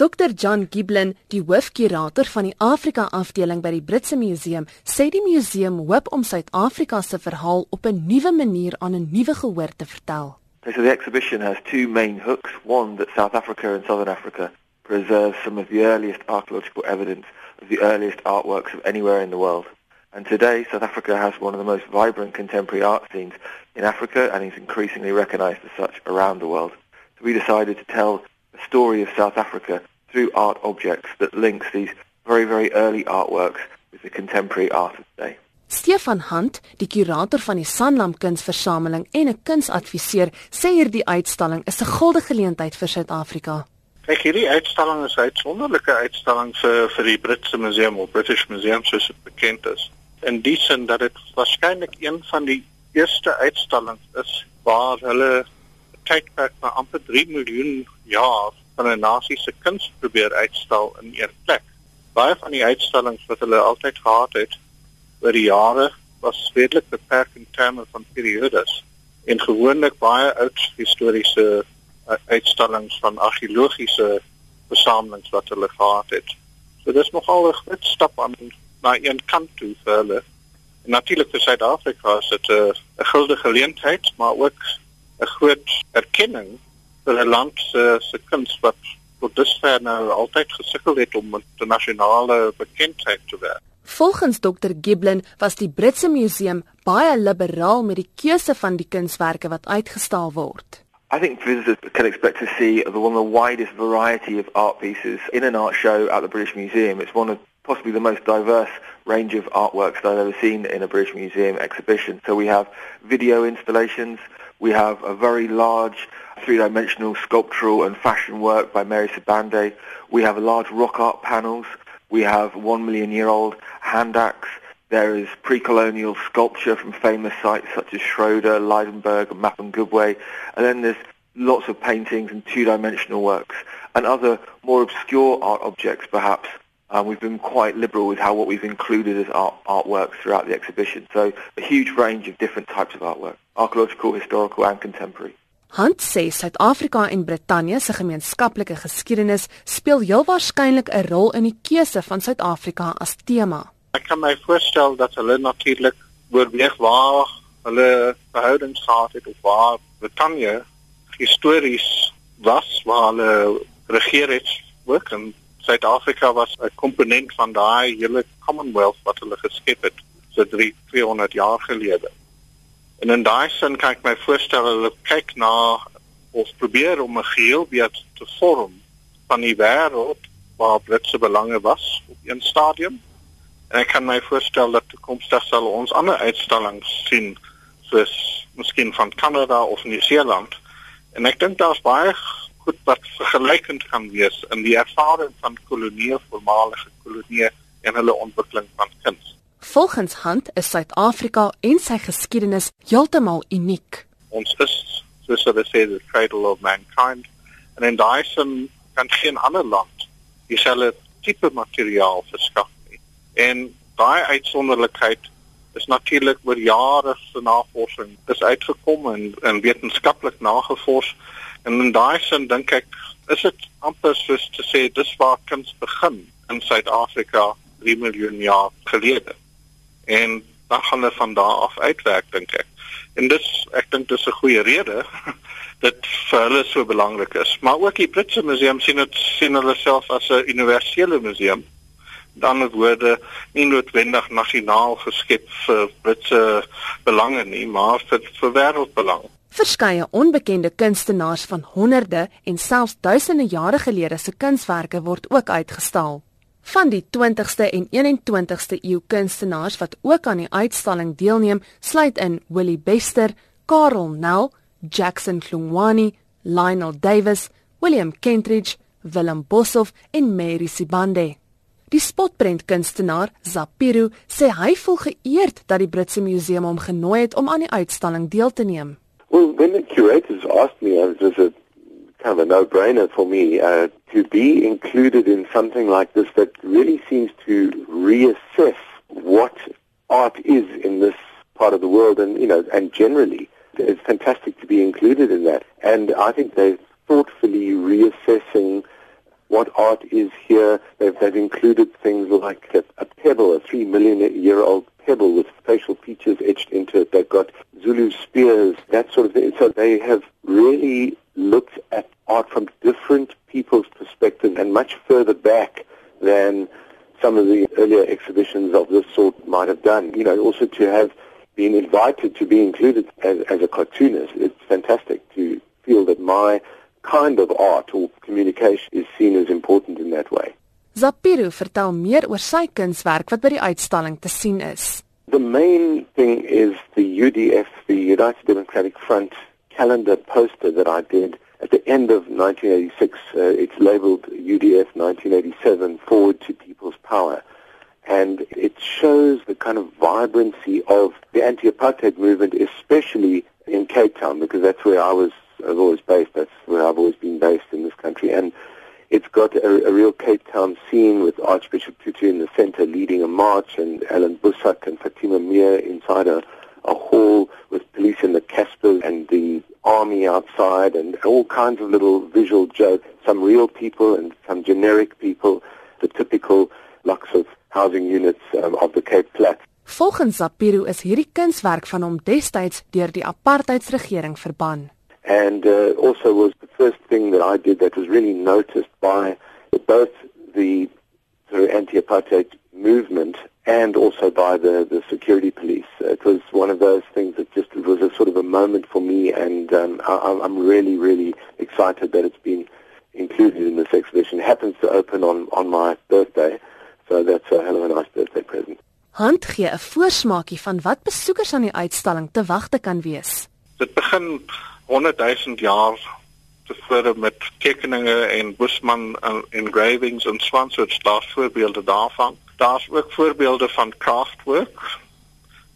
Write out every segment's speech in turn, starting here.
Dr John Giblin, die hoofkurator van die Afrika afdeling by die Britse Museum, sê die museum hoop om Suid-Afrika se verhaal op 'n nuwe manier aan 'n nuwe gehoor te vertel. So the exhibition has two main hooks. One that South Africa and Southern Africa preserve some of the earliest archaeological evidence of the earliest artworks of anywhere in the world. And today, South Africa has one of the most vibrant contemporary art scenes in Africa and is increasingly recognized as such around the world. So we decided to tell the story of South Africa through art objects that links these very, very early artworks with the contemporary art of today. Stefan Hunt, die kurator van die Sanlam Kunsversameling en 'n kunsadviseur, sê hierdie uitstalling is 'n guldige geleentheid vir Suid-Afrika. Kyk, hierdie uitstalling is 'n uitsonderlike uitstalling vir vir die Britse Museum of British Museum soos dit bekend is. In die sin dat dit waarskynlik een van die eerste uitstallings is waar hulle tydperk van amper 3 miljoen jaar van 'n nasie se kuns probeer uitstal in een plek. Baie van die uitstallings wat hulle altyd gehad het oor die jare was redelik beperk in terme van periodes en gewoonlik baie oud historiese uh, uitstallings van argeologiese versamelings wat hulle gehad het. So dis nogal 'n groot stap aan na een kant toe vir hulle. En natuurlik vir Suid-Afrika is dit 'n 'n guldige geleentheid, maar ook 'n groot erkenning vir 'n land se se kuns wat tot dusver nou altyd gesukkel het om internasionale bekendheid te werk. Volgens Dr Giblin was die Britse museum baie liberaal met die keuse van die kunswerke wat uitgestal word. I think visitors can expect to see the one of the widest variety of art pieces in an art show at the British Museum. It's one of possibly the most diverse range of artworks that I've ever seen in a British Museum exhibition. So we have video installations, we have a very large three-dimensional sculptural and fashion work by Mary Sabande. We have large rock art panels. We have one million year old hand axe. There is pre-colonial sculpture from famous sites such as Schroeder, Leidenberg, and Mapungubwe. And then there's lots of paintings and two-dimensional works and other more obscure art objects perhaps. Um, we've been quite liberal with how what we've included as art, artworks throughout the exhibition. So a huge range of different types of artwork, archaeological, historical and contemporary. Hunt sê Suid-Afrika en Brittanje se gemeenskaplike geskiedenis speel heel waarskynlik 'n rol in die keuse van Suid-Afrika as tema. Ek kan my voorstel dat hulle natuurlik oorweeg waar hulle verhoudings gehad het of waar Brittanje histories was waar hulle regeer het ook en Suid-Afrika was 'n komponent van daai hele Commonwealth wat hulle geskep het so 3 200 jaar gelede. En in daai sin kan ek my voorstel hulle kyk na of probeer om 'n geheelbeeld te vorm van die wêreld waar Britse belange was op 'n stadium. En ek kan my voorstel dat toekomstig sal ons ander uitstallings sien soos miskien van Kanada of Nieu-Seeland. En ek dink daar's baie goed wat vergelykend kan wees in die ervaring van kolonie voormalige kolonie en hulle ontwikkeling van kuns. Volgens Hunt is Suid-Afrika en sy geskiedenis heeltemal uniek. Ons is soos hulle sê the cradle of mankind en in sin kan geen ander land dieselfde tipe materiaal verskaf nie. En daai uitsonderlikheid is natuurlik oor jare se navorsing is uitgekom en, en wetenskaplik nagevors en in daai sin dink ek is dit amper soos te sê dis waar kuns begin in Suid-Afrika 3 miljoen jaar gelede en dan gaan hulle van daar af uitwerk dink ek. En dis ek dink dis 'n goeie rede dat vir hulle so belangrik is. Maar ook die Britse museum sien dit sien hulle self as 'n universele museum. Dan met woorde nie noodwendig nasionaal geskep vir Britse belange nie, maar vir vir wêreldbelang. Verskeie onbekende kunstenaars van honderde en selfs duisende jare gelede se kunswerke word ook uitgestal. Van die 20ste en 21ste eeu kunstenaars wat ook aan die uitstalling deelneem, sluit in Willie Bester, Karel Nel, Jackson Klungwani, Lionel Davis, William Kentridge, Willem Boshoff en Mary Sibande. Die spotprent kunstenaar Zapiru sê hy voel geëerd dat die Britse Museum hom genooi het om aan die uitstalling deel te neem. Well, when the curators asked me, I was a kind of a no-brainer for me uh, to be included in something like this that really seems to reassess what art is in this part of the world and, you know, and generally. It's fantastic to be included in that. And I think they're thoughtfully reassessing what art is here. They've, they've included things like a, a pebble, a three million year old pebble with facial features etched into it. They've got Zulu spears, that sort of thing. So they have really from different people's perspectives and much further back than some of the earlier exhibitions of this sort might have done. You know, also to have been invited to be included as, as a cartoonist, it's fantastic to feel that my kind of art or communication is seen as important in that way. Zapiru vertel meer oor sy kunswerk wat by die uitstalling te sien is. The main thing is the UDF, the United Democratic Front calendar poster that I did at the end of 1986. Uh, it's labeled UDF 1987 Forward to People's Power. And it shows the kind of vibrancy of the anti-apartheid movement, especially in Cape Town, because that's where I was I've always based. That's where I've always been based in this country. And it's got a, a real Cape Town scene with Archbishop Tutu in the center leading a march and Alan Bussack and Fatima Mir inside a, a hall with police in the Caspers and the army outside and all kinds of little visual jokes, some real people and some generic people, the typical blocks of housing units um, of the Cape Flats. Volgens Zapiro is hierdie kunswerk van hom destyds deur die apartheidsregering verban. and uh, also was the first thing that I did that was really noticed by both the sort of anti-apartheid movement and also by the, the security police. It was one of those things that just it was a sort of a moment for me, and um, I, I'm really, really excited that it's been included in this exhibition. It happens to open on, on my birthday, so that's a hell of a nice birthday present. Hand gee 'n voorsmaakie van wat besoekers aan die uitstalling te wagte kan wees. Dit begin 100 000 jaar tevore met tekeninge en Bushman engravings en swansoorts daar voorbeelde daarvan. Daar's ook voorbeelde van craftwork.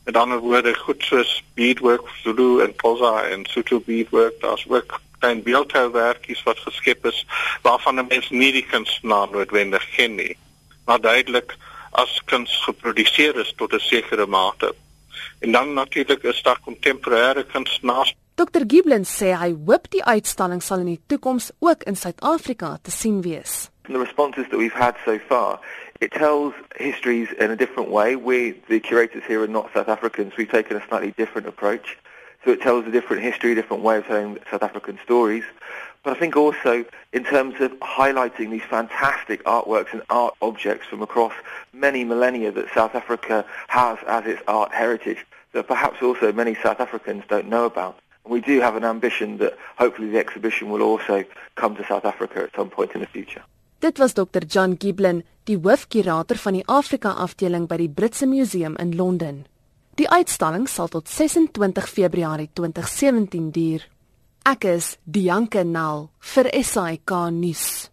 Met ander woorde goed soos beadwork, Zulu en Xhosa en Sotho beadwork. Daar's ook klein beeldhouwerkies wat geskep is waarvan 'n mens nie die kunstenaar noodwendig ken nie. Maar duidelik as kuns geproduseer is tot 'n sekere mate. En dan natuurlik is daar kontemporêre kunstenaars Dr Giblin sê hy hoop die uitstalling sal in die toekoms ook in Suid-Afrika te sien wees. The responses that we've had so far, it tells histories in a different way. We, the curators here are not South Africans. We've taken a slightly different approach. So it tells a different history, a different way of telling South African stories. But I think also in terms of highlighting these fantastic artworks and art objects from across many millennia that South Africa has as its art heritage that perhaps also many South Africans don't know about. We do have an ambition that hopefully the exhibition will also come to South Africa at some point in the future. Dit was Dr John Giblin, die hoofkurator van die Afrika afdeling by die Britse Museum in Londen. Die uitstalling sal tot 26 Februarie 2017 duur. Ek is Dianke Nel vir SAK nuus.